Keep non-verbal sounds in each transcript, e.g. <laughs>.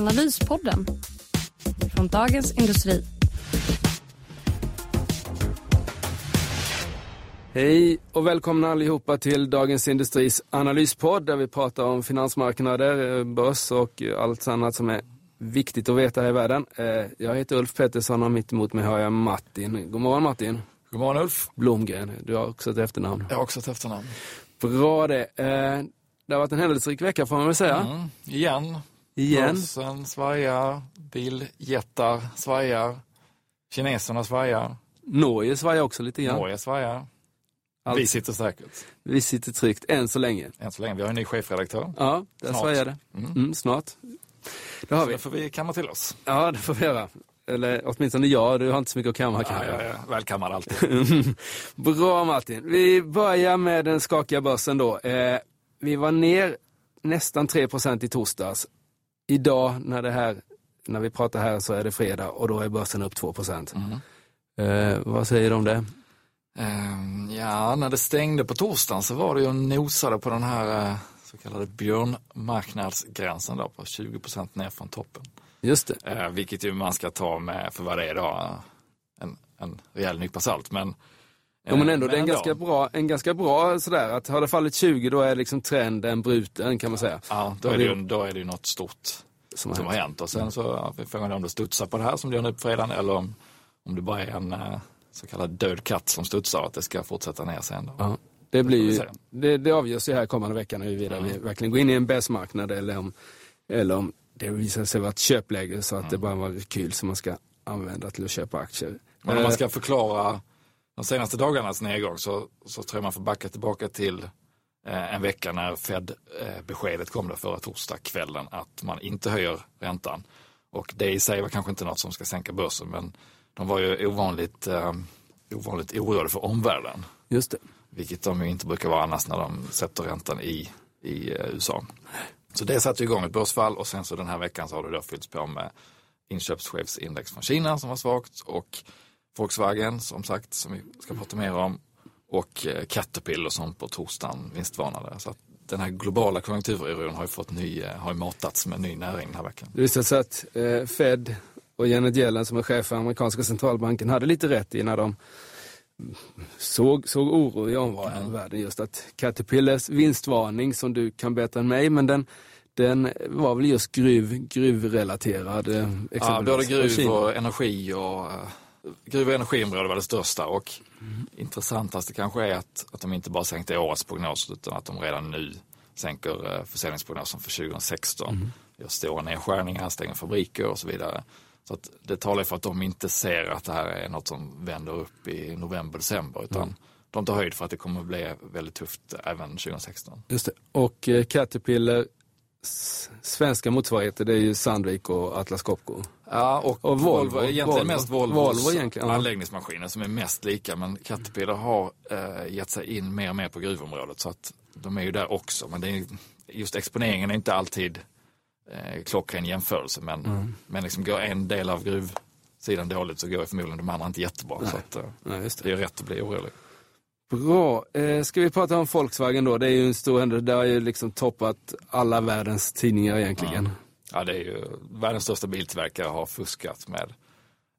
Analyspodden från Dagens Industri. Hej och välkomna allihopa till Dagens Industris analyspodd där vi pratar om finansmarknader, eh, börs och allt annat som är viktigt att veta här i världen. Eh, jag heter Ulf Pettersson och mitt emot mig har jag Martin. God morgon Martin. God morgon Ulf. Blomgren, du har också ett efternamn. Jag har också ett efternamn. Bra det. Eh, det har varit en händelserik vecka får man väl säga. Mm, igen. Igen. Börsen svajar, biljättar svajar, kineserna svajar, Norge svajar också lite grann. Norge svajar. Allt. Vi sitter säkert, Vi sitter tryggt än så länge. än så länge. Vi har en ny chefredaktör. Ja, där Snart. svajar det. Mm. Mm, snart. Det har Så vi. det får vi kamma till oss. Ja, det får vi göra. Eller åtminstone jag, du har inte så mycket att kamma Ja, kanske. jag är välkammad alltid. <laughs> Bra Martin. Vi börjar med den skakiga börsen då. Eh, vi var ner nästan 3% i torsdags. Idag när, det här, när vi pratar här så är det fredag och då är börsen upp 2 Mm. eh, Vad säger du om det? Ehm, ja, när det stängde på torsdagen så var det ju nosade på den här eh, så kallade björnmarknadsgränsen då på 20% ner från toppen. Just det. Eh, vilket ju man ska ta med för vad det är då, en, en rejäl nypa salt. Men, Ja, men ändå, det är en ganska bra, en ganska bra sådär att har det fallit 20 då är liksom trenden bruten kan man säga. Ja, då är, det ju, då är det ju något stort Som som har hänt. Och sen så ja, vi frågar om det studsar på det här som det gör nu på fredagen eller om, om det bara är en eh, så kallad död katt som studsar att det ska fortsätta ner sen. Då. Ja, det, blir ju, det, det avgörs ju här kommande veckan huruvida vi verkligen går in i en bärsmarknad eller om, eller om det visar sig vara ett köpläge så att det bara var rekyl som man ska använda till att köpa aktier. Men om man Eh, ska förklara de senaste dagarnas nedgång så, så tror jag man får backa tillbaka till eh, en vecka när Fed-beskedet kom då förra torsdagskvällen att man inte höjer räntan. Och det i sig var kanske inte något som ska sänka börsen men de var ju ovanligt, eh, ovanligt oroade för omvärlden. Just det. Vilket de ju inte brukar vara annars när de sätter räntan i, i eh, USA. Så det satte igång ett börsfall och sen så den här veckan så har det då fyllts på med inköpschefsindex från Kina som var svagt och Volkswagen som sagt som vi ska prata mer om och eh, Caterpillar som på torsdagen vinstvarnade. Så att den här globala konjunkturoron har ju fått ny, eh, har ju matats med ny näring den här veckan. Det visade sig att eh, Fed och Janet Yellen som är chef för amerikanska centralbanken hade lite rätt i när de såg, såg oro i omvärlden Mm. Just att Caterpillars vinstvarning som du kan bättre än mig men den, den var väl just gruv, gruvrelaterad. Eh, Ja, både gruv och energi och gruv och energiområdet var det största och intressantast kanske är att, att de inte bara sänkte årets prognos utan att de redan nu sänker uh, försäljningsprognosen för 2016. Gör stora nedskärningar, stänger fabriker och så vidare. Så att det talar för att de inte ser att det här är något som vänder upp i november, december utan de tar höjd för att det kommer att bli väldigt tufft även 2016. Just det. Och eh, Caterpillar svenska motsvarigheter det är ju Sandvik och Atlas Copco. Ja, och, Och Volvo. Volvo, egentligen Volvo. mest Volvos Volvo egentligen, ja. anläggningsmaskiner som är mest lika. Men Caterpillar har eh, gett sig in mer och mer på gruvområdet så att de är ju där också. Men är, just exponeringen är inte alltid eh, klockren jämförelse. Men, Mm. men liksom går en del av gruvsidan dåligt så går förmodligen de andra inte jättebra. Så att, eh, Nej, det. det är rätt att bli orolig. Bra. Eh, ska vi prata om Volkswagen då? Det är ju en stor händelse. Det har ju liksom toppat alla världens tidningar egentligen. Ja, det är ju världens största biltillverkare har fuskat med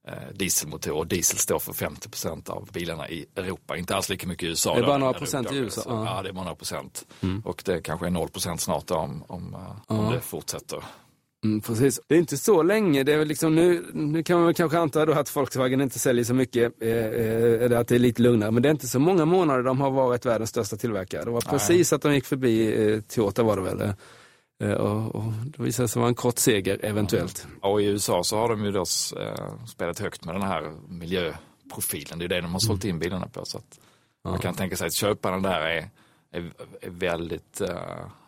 eh, dieselmotor och diesel står för 50% av bilarna i Europa. Inte alls lika mycket i USA. Det är bara några procent i. USA, ja. Ja. det är bara några procent. Och det kanske är 0 procent snart om, om, eh, om det fortsätter. Mm, precis. Det är inte så länge. Det är väl liksom nu, nu kan man väl kanske anta då att Volkswagen inte säljer så mycket, eh, eh, eller att det är lite lugnare. Men det är inte så många månader de har varit världens största tillverkare. Det var precis att de gick förbi eh, Toyota var det väl. Eh, och, och det visade sig vara en kort seger eventuellt. Och i USA så har de ju då eh, spelat högt med den här miljöprofilen. Det är det de har sålt in bilarna på. Så att Man kan tänka sig att köparen där är, är, är väldigt, uh,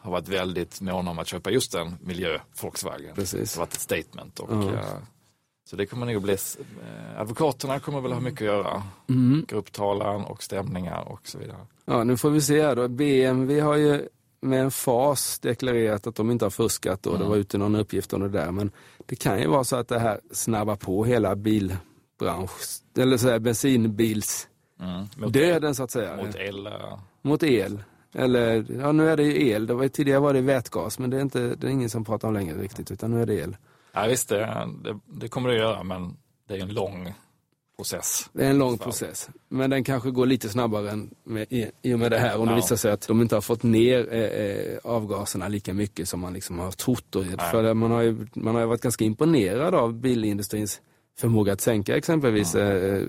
har varit väldigt måna om att köpa just en miljö Volkswagen. Precis. Det har varit ett statement. Och, Ja. uh, så det kommer nog bli, uh, advokaterna kommer väl ha mycket att göra. Mm. Grupptalan och stämningar och så vidare. Ja, nu får vi se då. BMW har ju med en fas deklarerat att de inte har fuskat och det var ute någon uppgift om det där. Men det kan ju vara så att det här snabbar på hela bilbransch, eller så här, bensinbils Mm. Döden så att säga. mot el, uh, Mot el. Eller, ja nu är det ju el. Det var, tidigare var det vätgas men det är, inte, det är ingen som pratar om längre riktigt utan nu är det el. ja, visst, det, det, det kommer det att göra men det är en lång process. Det är en lång process. Men den kanske går lite snabbare än med, i, i och med det här. Om det Ja. visar sig att de inte har fått ner eh, eh, avgaserna lika mycket som man liksom har trott. Och, för man, har ju, man har varit ganska imponerad av bilindustrins förmåga att sänka exempelvis eh, eh,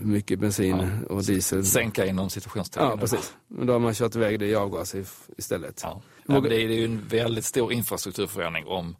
mycket bensin och diesel. Sänka inom situationstecken. Ja, precis. Men då har man kört iväg det i avgaser i- istället. Ja. Ja, det, är, ju en väldigt stor infrastrukturförändring om,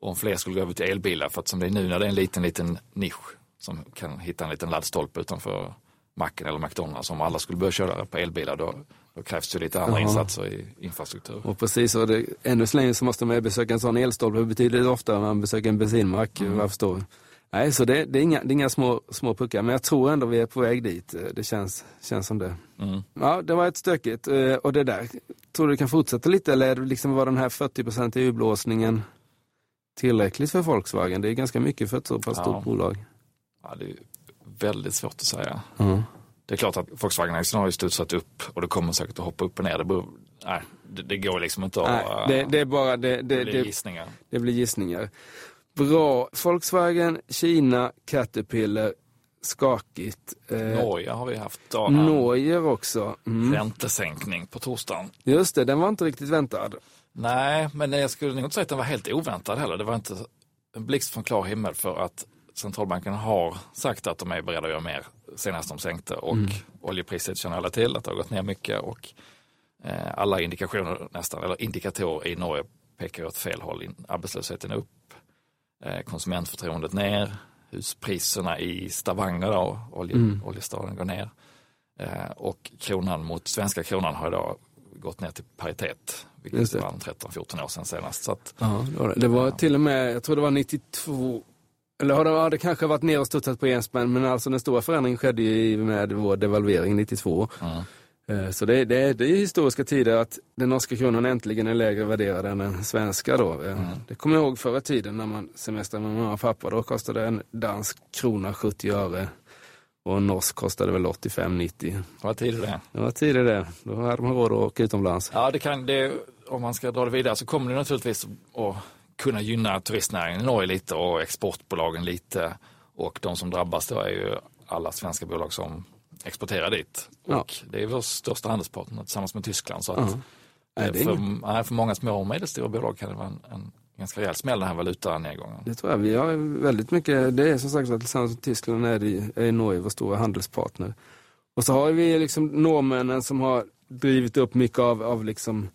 om fler skulle gå över till elbilar. För att som det är nu när det är en liten, liten nisch som kan hitta en liten laddstolpe utanför macken eller McDonalds. Om alla skulle börja köra på elbilar då, då krävs det lite andra Ja. insatser i infrastruktur. Och precis, och det, ännu så länge så måste man besöka en sån elstolpe betydligt oftare än man besöker en bensinmack, vad jag förstår. Nej, så det, det är inga, det är inga små, små puckar, men jag tror ändå vi är på väg dit. Det känns, känns som det. Mm. Ja, det var ett stökigt. eh, Och det där, tror du det kan fortsätta lite eller liksom var den här 40 i urblåsningen tillräckligt för Volkswagen? Det är ganska mycket för ett så pass Ja. stort bolag. Ja, det är väldigt svårt att säga. Ja. Det är klart att Volkswagen-aktien har ju studsat upp och det kommer säkert att hoppa upp och ner. Det, beror, nej, det, det går liksom inte att... Nej, det, det är bara, det, det det, blir gissningar. Det blir gissningar. Bra. Volkswagen, Kina, Caterpillar, skakigt. Eh, Norge har vi haft. Norge också. Mm. Räntesänkning på torsdagen. Just det, den var inte riktigt väntad. Nej, men jag skulle nog inte säga att den var helt oväntad heller. Det var inte en blixt från klar himmel för att centralbanken har sagt att de är beredda att göra mer senast de sänkte och oljepriset känner alla till att det har gått ner mycket och eh, alla indikationer nästan, eller indikatorer i Norge pekar åt fel håll. Arbetslösheten är upp, konsumentförtroendet ner, huspriserna i Stavanger, då, olje, oljestaden, går ner. Eh, och kronan mot svenska kronan har idag gått ner till paritet, vilket det. var en 13-14 år sedan senast. Så att, Ja, det var, det. det var till och med, jag tror det var 92, eller har det, ja, det kanske har varit ner och studsat på en spänn, men alltså den stora förändringen skedde ju med vår devalvering 92. mm. Eh, Så det, det, det är historiska tider att den norska kronan äntligen är lägre värderad än den svenska då. Eh, Det kommer jag ihåg förr i tiden när man semestrade med mamma och pappa. Då kostade en dansk krona 70 öre och en norsk kostade väl 85-90. Vad tid är det? Det var tidigare det. Då hade man råd att åka utomlands. Ja, det kan, det, om man ska dra det vidare så kommer det naturligtvis att kunna gynna turistnäringen i Norge lite och exportbolagen lite. Och de som drabbas då är ju alla svenska bolag som exporterar dit. Ja. Och det är vår största handelspartner tillsammans med Tyskland. Så att. Nej, för, inget- nej, för många små och medelstora bolag kan det vara en, en ganska rejäl smäll den här valutanedgången. Det tror jag. Vi har väldigt mycket, det är som sagt att tillsammans med Tyskland är, det, är Norge vår stora handelspartner. Och så har vi liksom norrmännen som har drivit upp mycket av, av liksom,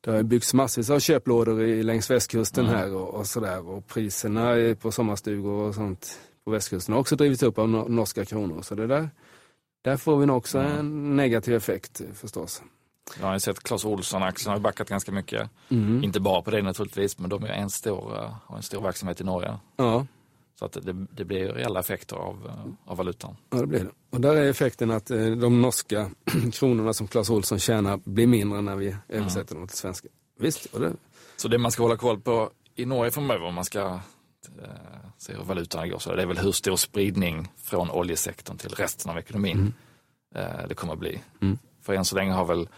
det har byggts massvis av köplådor i, längs västkusten här och, och sådär. Och priserna på sommarstugor och sånt på västkusten har också drivits upp av no- norska kronor. Så det där, där får vi nog också en negativ effekt förstås. Jag har sett Clas Ohlson-aktien har ju backat ganska mycket. Mm. Inte bara på det naturligtvis, men de är en stor, eh, har en stor verksamhet i Norge. Ja, Så att det, det blir reella effekter av, eh, av valutan. Ja, det blir det. Och där är effekten att eh, de norska <clears throat> kronorna som Clas Ohlson tjänar blir mindre när vi översätter dem till svenska. Visst, och det, Så det man ska hålla koll på i Norge framöver om man ska eh, se hur valutan går, så det är väl hur stor spridning från oljesektorn till resten av ekonomin eh, det kommer att bli. Mm. För än så länge har väl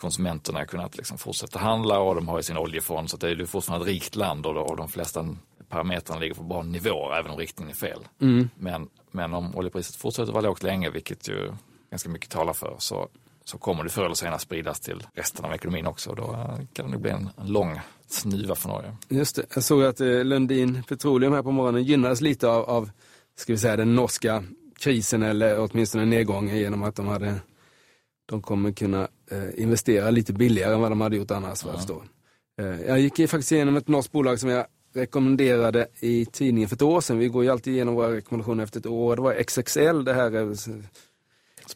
konsumenterna kunnat liksom fortsätta handla och de har ju sin oljefond så det är fortfarande ett rikt land och, då- och de flesta parametrarna ligger på bra nivå även om riktningen är fel. mm, Men, men om oljepriset fortsätter vara lågt länge, vilket ju ganska mycket talar för, så, så kommer det förr eller senare spridas till resten av ekonomin också. Då eh, kan det bli en, lång snuva för Norge. just det. Jag såg att eh, Lundin Petroleum här på morgonen gynnades lite av, av ska vi säga, den norska krisen eller åtminstone nedgången genom att de hade de kommer kunna eh, investera lite billigare än vad de hade gjort annars vad jag jag gick faktiskt igenom ett norskt bolag som jag rekommenderade i tidningen för ett år sedan. Vi går ju alltid igenom våra rekommendationer efter ett år. Det var XXL, det här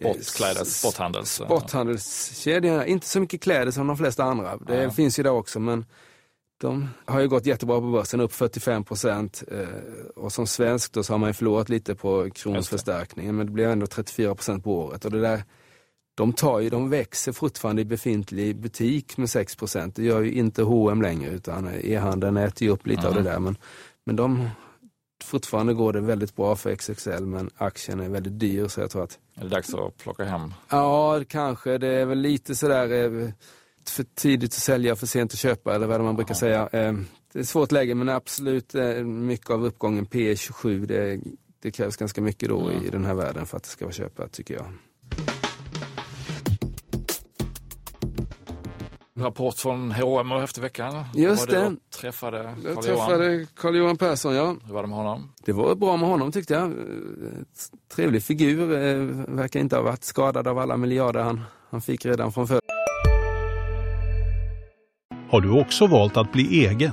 är Sportklädes, sporthandels. Sporthandelskedjorna, inte så mycket kläder som de flesta andra. Det ja. finns ju där också men de har ju gått jättebra på börsen, upp 45 procent. Eh, och som svensk då så har man ju förlorat lite på kronförstärkningen men det blir ändå 34 procent på året. Och det där, de, tar ju, de växer fortfarande i befintlig butik med 6 procent. Det gör ju inte H&M längre utan e-handeln äter ju upp lite mm. av det där. Men, men de, fortfarande går det väldigt bra för XXL men aktien är väldigt dyr så jag tror att... Är det dags att plocka hem? Ja, kanske. Det är väl lite sådär eh, för tidigt att sälja, för sent att köpa eller vad man brukar säga. Eh, det är ett svårt läge men absolut eh, mycket av uppgången P27 det, det krävs ganska mycket då mm. i den här världen för att det ska vara köpat tycker jag. Rapport från H&M efter veckan. Just det. Du träffade Carl Jag träffade Carl-Johan Persson, ja. Hur var det med honom? Det var bra med honom tyckte jag. Trevlig figur, eh, verkar inte ha varit skadad av alla miljarder han, han fick redan från förr. Har du också valt att bli egen?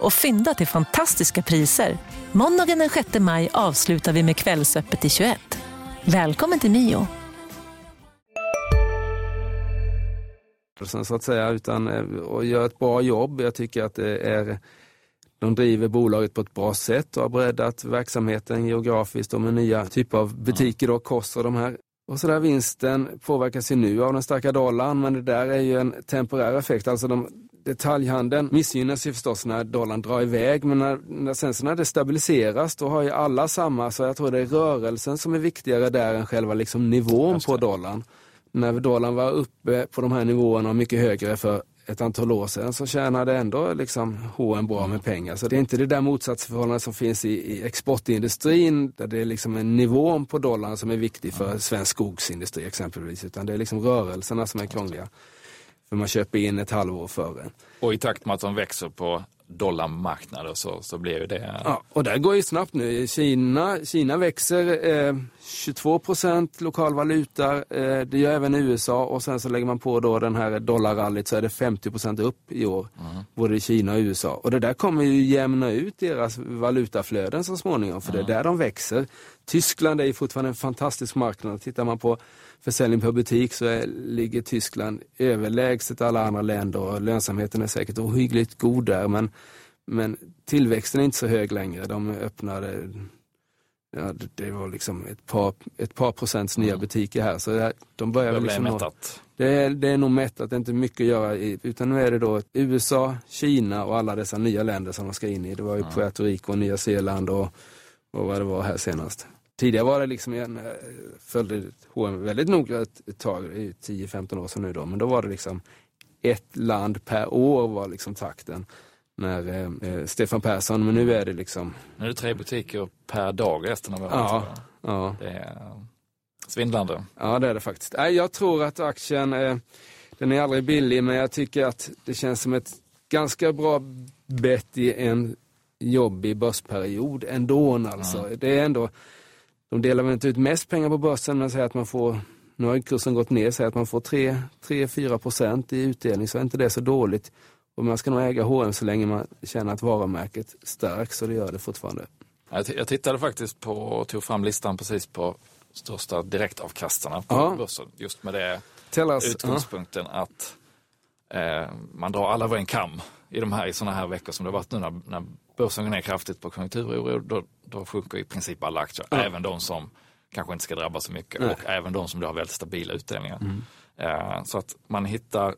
och fynda till fantastiska priser. Måndagen den 6 maj avslutar vi med Kvällsöppet i 21. Välkommen till Mio. Så att säga, utan eh, att göra ett bra jobb. Jag tycker att det är de driver bolaget på ett bra sätt och har breddat verksamheten geografiskt och med nya typer av butiker, och kost och de här. Och så där vinsten påverkas ju nu av den starka dollarn, men det där är ju en temporär effekt. Alltså de, detaljhandeln missgynnas ju förstås när dollarn drar iväg men när, när, sen så när det stabiliseras då har ju alla samma, så jag tror det är rörelsen som är viktigare där än själva liksom nivån på dollarn. När dollarn var uppe på de här nivåerna och mycket högre för ett antal år sedan så tjänade ändå liksom H&M bra med pengar. Så det är inte det där motsatsförhållandet som finns i, i exportindustrin där det är liksom en nivån på dollarn som är viktig för svensk skogsindustri exempelvis utan det är liksom rörelserna som är krångliga. För man köper in ett halvår före. Och i takt med att de växer på dollarmarknader så, så blir det... Ja, och det går ju snabbt nu. Kina, Kina växer eh, 22 procent lokal valuta. Eh, det gör även USA och sen så lägger man på då den här dollarrallyt så är det 50 procent upp i år. Mm. Både i Kina och USA. Och det där kommer ju jämna ut deras valutaflöden så småningom för mm. det är där de växer. Tyskland är ju fortfarande en fantastisk marknad. Tittar man på försäljning per butik så är, ligger Tyskland överlägset alla andra länder och lönsamheten är säkert ohyggligt god där men, men tillväxten är inte så hög längre. De öppnade Ja, det var liksom ett par, ett par procents nya mm. butiker här. Så de börjar det liksom mättat. Det är, det är nog mättat, det är inte mycket att göra i, utan nu är det då USA, Kina och alla dessa nya länder som de ska in i. Det var ju mm. Puerto Rico, Nya Zeeland och, och vad det var här senast. Tidigare var det liksom, jag eh, följde H&M väldigt noga ett, ett tag, det är 10-15 år sedan nu då, men då var det liksom ett land per år var liksom takten när eh, eh, Stefan Persson, men nu är det liksom... Nu är det tre butiker per dag resten av året. Ja, ja. Det är svindlande. Ja, det är det faktiskt. Nej, jag tror att aktien, eh, den är aldrig billig, men jag tycker att det känns som ett ganska bra bett i en jobbig börsperiod ändå. Alltså. Mm. Det är ändå de delar väl inte ut mest pengar på börsen men säger att man får, nu har kursen gått ner, säger att man får 3-4 procent i utdelning så är inte det så dåligt. Och man ska nog äga H&M så länge man känner att varumärket stärks och det gör det fortfarande. Jag tittade faktiskt på och tog fram listan precis på största direktavkastarna på ja. börsen. Just med det utgångspunkten ja. att eh, man drar alla över en kam i de här i sådana här veckor som det varit nu när, när börsen går ner kraftigt på konjunkturoro, då, då sjunker i princip alla aktier. Ja. Även de som kanske inte ska drabbas så mycket Nej. och även de som har väldigt stabila utdelningar. Mm. Eh, så att man hittar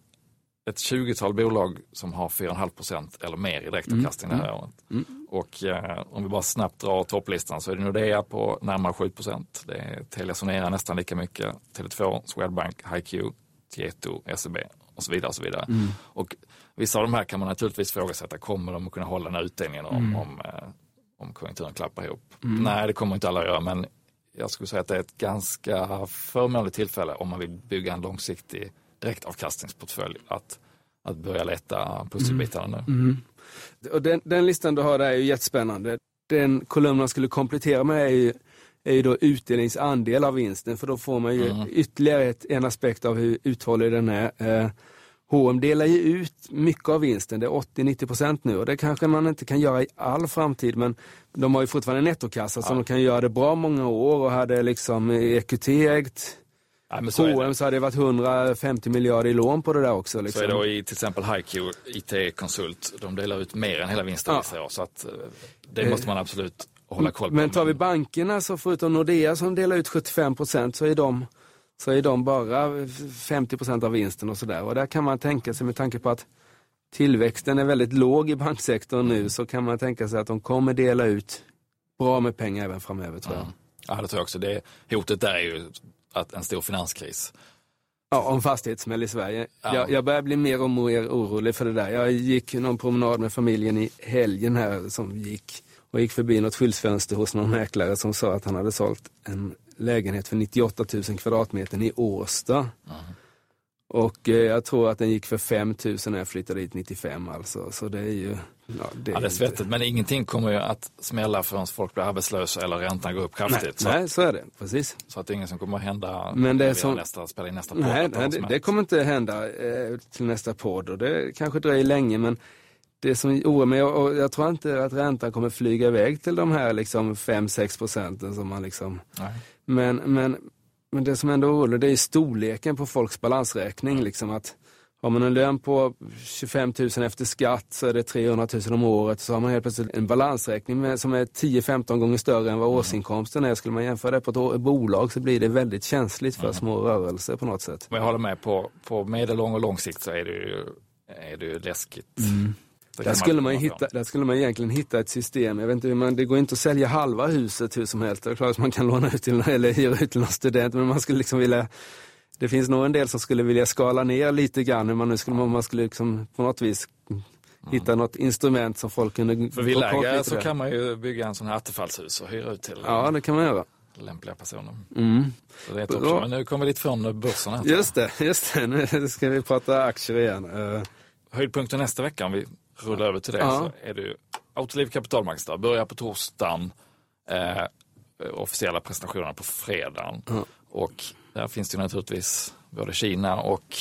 ett 20-tal bolag som har 4,5 procent eller mer i direktavkastning mm. det här mm. året. Mm. Och eh, om vi bara snabbt drar topplistan så är det Nordea på närmare 7 procent. Det är Telia Sonera nästan lika mycket, Tele2, Swedbank, HiQ, Tieto, SEB och så vidare. Och så vidare. Mm. Och Vissa av de här kan man naturligtvis ifrågasätta, kommer de att kunna hålla den här utdelningen om, mm. om, eh, om konjunkturen klappar ihop? Mm. Nej, det kommer inte alla att göra, men jag skulle säga att det är ett ganska förmånligt tillfälle om man vill bygga en långsiktig direktavkastningsportfölj att, att börja leta pusselbitarna nu. Mm. Och den, den, listan du har där är ju jättespännande. Den kolumn man skulle komplettera med är ju, är ju då utdelningsandel av vinsten för då får man ju mm. ytterligare ett, en aspekt av hur uthållig den är. Eh, H&M delar ju ut mycket av vinsten, det är 80-90% nu och det kanske man inte kan göra i all framtid men de har ju fortfarande nettokassa ja. så de kan göra det bra många år och hade liksom EQT ägt Ja, H&M så hade det varit 150 miljarder i lån på det där också. Liksom. Så är det då i till exempel HiQ, IT-konsult, de delar ut mer än hela vinsten ja. år, så att eh, det måste man absolut hålla koll på. Men tar vi bankerna så förutom Nordea som delar ut 75 procent så är de så är de bara 50 procent av vinsten och sådär. Och där kan man tänka sig med tanke på att tillväxten är väldigt låg i banksektorn nu så kan man tänka sig att de kommer dela ut bra med pengar även framöver tror jag. Mm. Ja, det tror jag också. Det, hotet där är ju att en stor finanskris. Ja, om fastighetssmäll i Sverige. Ja. Jag, jag börjar bli mer och mer orolig för det där. Jag gick någon promenad med familjen i helgen här som gick och gick förbi något skyltfönster hos någon mäklare som sa att han hade sålt en lägenhet för 98 000 kvadratmeter i Årsta. Mm. Och eh, jag tror att den gick för 5 000 när jag flyttade dit 95 alltså. Så det är ju... Ja, det, ja, det är svettigt, inte... men ingenting kommer ju att smälla förrän folk blir arbetslösa eller räntan går upp kraftigt. Nej, så, nej, så är det. Precis. Så att det är inget som kommer att hända men det som... nästa, spela in nästa podd. Nej, nej det, det, kommer inte hända eh, till nästa podd och det kanske dröjer länge men det som oroar mig, och jag tror inte att räntan kommer flyga iväg till de här liksom 5-6 procenten som man liksom... Nej. Men, men, men det som ändå oroar det är storleken på folks balansräkning. Liksom att har man en lön på 25 000 efter skatt så är det 300 000 om året. Så har man helt plötsligt en balansräkning med, som är 10-15 gånger större än vad mm. årsinkomsten är. Skulle man jämföra det på ett bolag så blir det väldigt känsligt för mm. små rörelser på något sätt. Men jag håller med, på, på medellång och lång sikt så är det ju, är det ju läskigt. Mm. Där skulle, man hitta, där skulle man egentligen hitta ett system. Jag vet inte hur man, det går inte att sälja halva huset hur som helst. Det är klart att man kan låna ut till, eller hyra ut till någon student, men man skulle liksom vilja det finns nog en del som skulle vilja skala ner lite grann hur man nu skulle, man skulle liksom på något vis hitta något instrument som folk kunde... För villaägare så kan man ju bygga en sån här attefallshus och hyra ut till ja, det kan man göra. lämpliga personer. Mm. Så det är. Men nu kommer vi lite från börsen. Här, just det, just det. Nu ska vi prata aktier igen. Uh... Höjdpunkten nästa vecka om vi rullar över till det ja. så är det ju Autoliv kapitalmarknadsdag. Börjar på torsdagen. Eh, officiella presentationerna på fredagen. Ja. Och där finns det naturligtvis både Kina och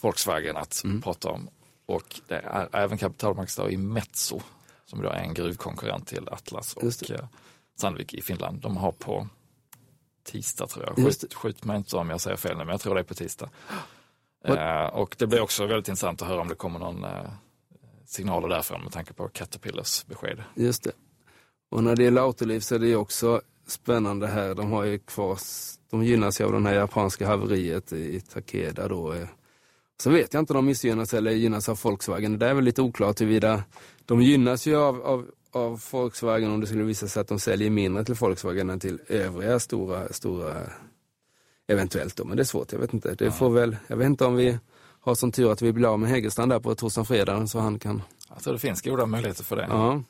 Volkswagen att mm. prata om. Och det är även kapitalmarknadsdag i Metso som då är en gruvkonkurrent till Atlas och eh, Sandvik i Finland. De har på tisdag tror jag. Skjut, skjut mig inte om jag säger fel nu, men jag tror det är på tisdag. Eh, och det blir också väldigt intressant att höra om det kommer någon eh, signaler därifrån med tanke på Caterpillars besked. Just det. Och när det gäller Autoliv så är det också spännande här. De har ju kvar, de gynnas ju av det här japanska haveriet i Takeda då. Så vet jag inte om de missgynnas eller gynnas av Volkswagen. Det är väl lite oklart huruvida de gynnas ju av, av, av Volkswagen om det skulle visa sig att de säljer mindre till Volkswagen än till övriga stora, stora eventuellt då. Men det är svårt, jag vet inte. Det får väl, jag vet inte om vi har som tur att vi blir av med Hägerstrand där på torsdag fredag så han kan... Jag tror det finns goda möjligheter för det. Ja.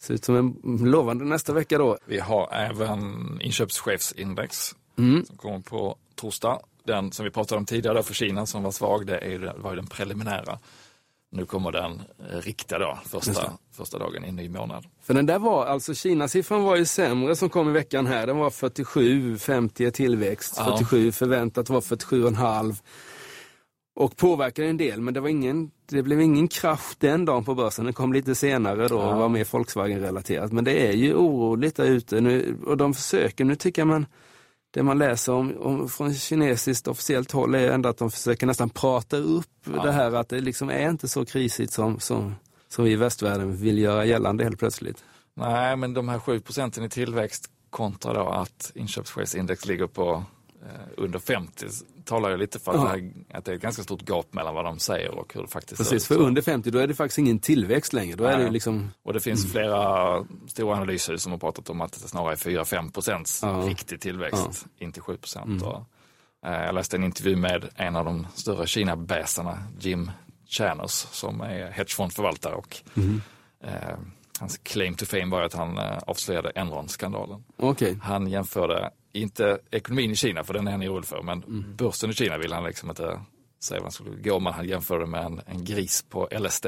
Ser ut som en lovande nästa vecka då. Vi har även inköpschefsindex mm. som kommer på torsdag. Den som vi pratade om tidigare för Kina som var svag, det är, var ju den preliminära. Nu kommer den eh, riktiga då, första, första dagen i en ny månad. För den där var, alltså Kina-siffran var ju sämre som kom i veckan här. Den var 47, 50 är tillväxt, ja. 47 förväntat var 47,5. Och påverkade en del, men det, var ingen, det blev ingen krasch den dagen på börsen. Den kom lite senare då och var mer Volkswagen-relaterat. Men det är ju oroligt där ute nu och de försöker, nu tycker man det man läser om, om från kinesiskt officiellt håll är ändå att de försöker nästan prata upp ja. det här att det liksom är inte så krisigt som, som, som vi i västvärlden vill göra gällande helt plötsligt. Nej, men de här 7 procenten i tillväxt kontra då att inköpschefsindex ligger på under 50 talar ju lite för att, ja. det här, att det är ett ganska stort gap mellan vad de säger och hur det faktiskt Precis, för under 50 då är det faktiskt ingen tillväxt längre. Då är det liksom... Och det finns mm. flera stora analyshus som har pratat om att det snarare är 4-5 procents ja. riktig tillväxt, ja. inte 7 procent. Mm. Eh, jag läste en intervju med en av de större Kina-bäsarna, Jim Channers, som är hedgefondförvaltare och mm. eh, Hans claim to fame var att han eh, avslöjade Enron-skandalen. Okay. Han jämförde, inte ekonomin i Kina, för den är han orolig för, men mm. börsen i Kina vill han liksom inte säga man skulle gå om man hade jämfört det med en, en gris på LSD.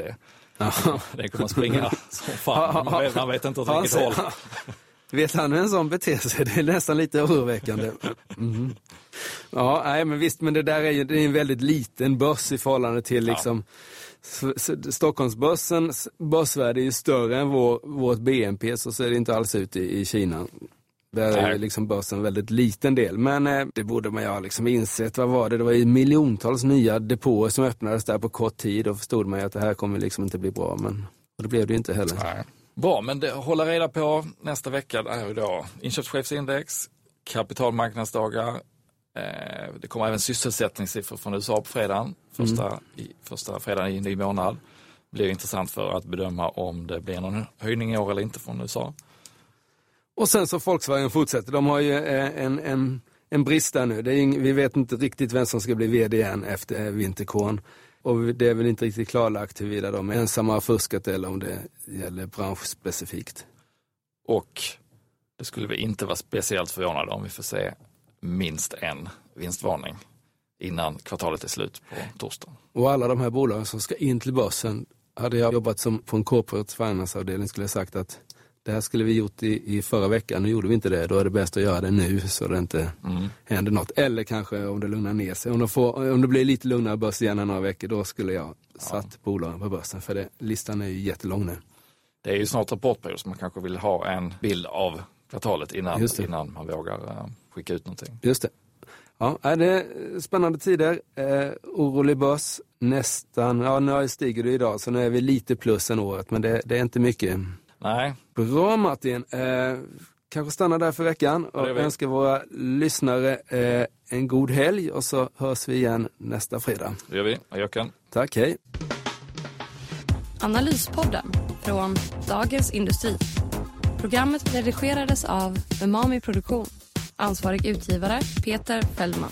Ja. <laughs> Den kommer springa <laughs> som fan, man vet, man vet inte åt Ja, vilket håll. <laughs> Vet han hur en sån beter sig? Det är nästan lite oroväckande. Mhm. Ja, nej, men visst, men det där är ju det är en väldigt liten börs i förhållande till liksom S- Stockholmsbörsens börsvärde är ju större än vår, vårt BNP, så ser det inte alls ut i, i Kina. Där är liksom börsen en väldigt liten del, men eh, det borde man ju ha liksom insett. Vad var det? Det var ju miljontals nya depåer som öppnades där på kort tid och förstod man ju att det här kommer liksom inte bli bra, men och det blev det ju inte heller. Nej. Bra, men det, hålla reda på nästa vecka är då inköpschefsindex, kapitalmarknadsdagar, eh, det kommer även sysselsättningssiffror från USA på fredagen, första, i, första fredagen i en ny månad. Det blir intressant för att bedöma om det blir någon höjning i år eller inte från USA. Och sen så Volkswagen fortsätter, de har ju eh, en, en, en brist där nu. Är ing, vi vet inte riktigt vem som ska bli vd igen efter eh, vinterkåren. Och det är väl inte riktigt klarlagt huruvida de ensamma har fuskat eller om det gäller branschspecifikt. Och det skulle vi inte vara speciellt förvånade om vi får se minst en vinstvarning innan kvartalet är slut på torsdag. Och alla de här bolagen som ska in till börsen, hade jag jobbat som på en corporate finance-avdelning skulle jag sagt att det här skulle vi gjort i, i förra veckan, nu gjorde vi inte det, då är det bäst att göra det nu så det inte händer något. Eller kanske om det lugnar ner sig, om, de får, om det blir lite lugnare börs igen några veckor, då skulle jag satt bolagen på börsen, för det, listan är ju jättelång nu. Det är ju snart rapportperiod så man kanske vill ha en bild av kvartalet innan, det. innan man vågar eh, skicka ut någonting. Just det. Ja, det är spännande tider, eh, orolig börs, nästan, ja nu stiger det idag så nu är vi lite plus än året, men det, det är inte mycket. Nej, Bra Martin, eh, kanske stanna där för veckan och önskar våra lyssnare eh, en god helg och så hörs vi igen nästa fredag. det gör vi. Ajöken. Tack, hej! Analyspodden från Dagens Industri. Programmet redigerades av Umami Produktion. Ansvarig utgivare Peter Fellman.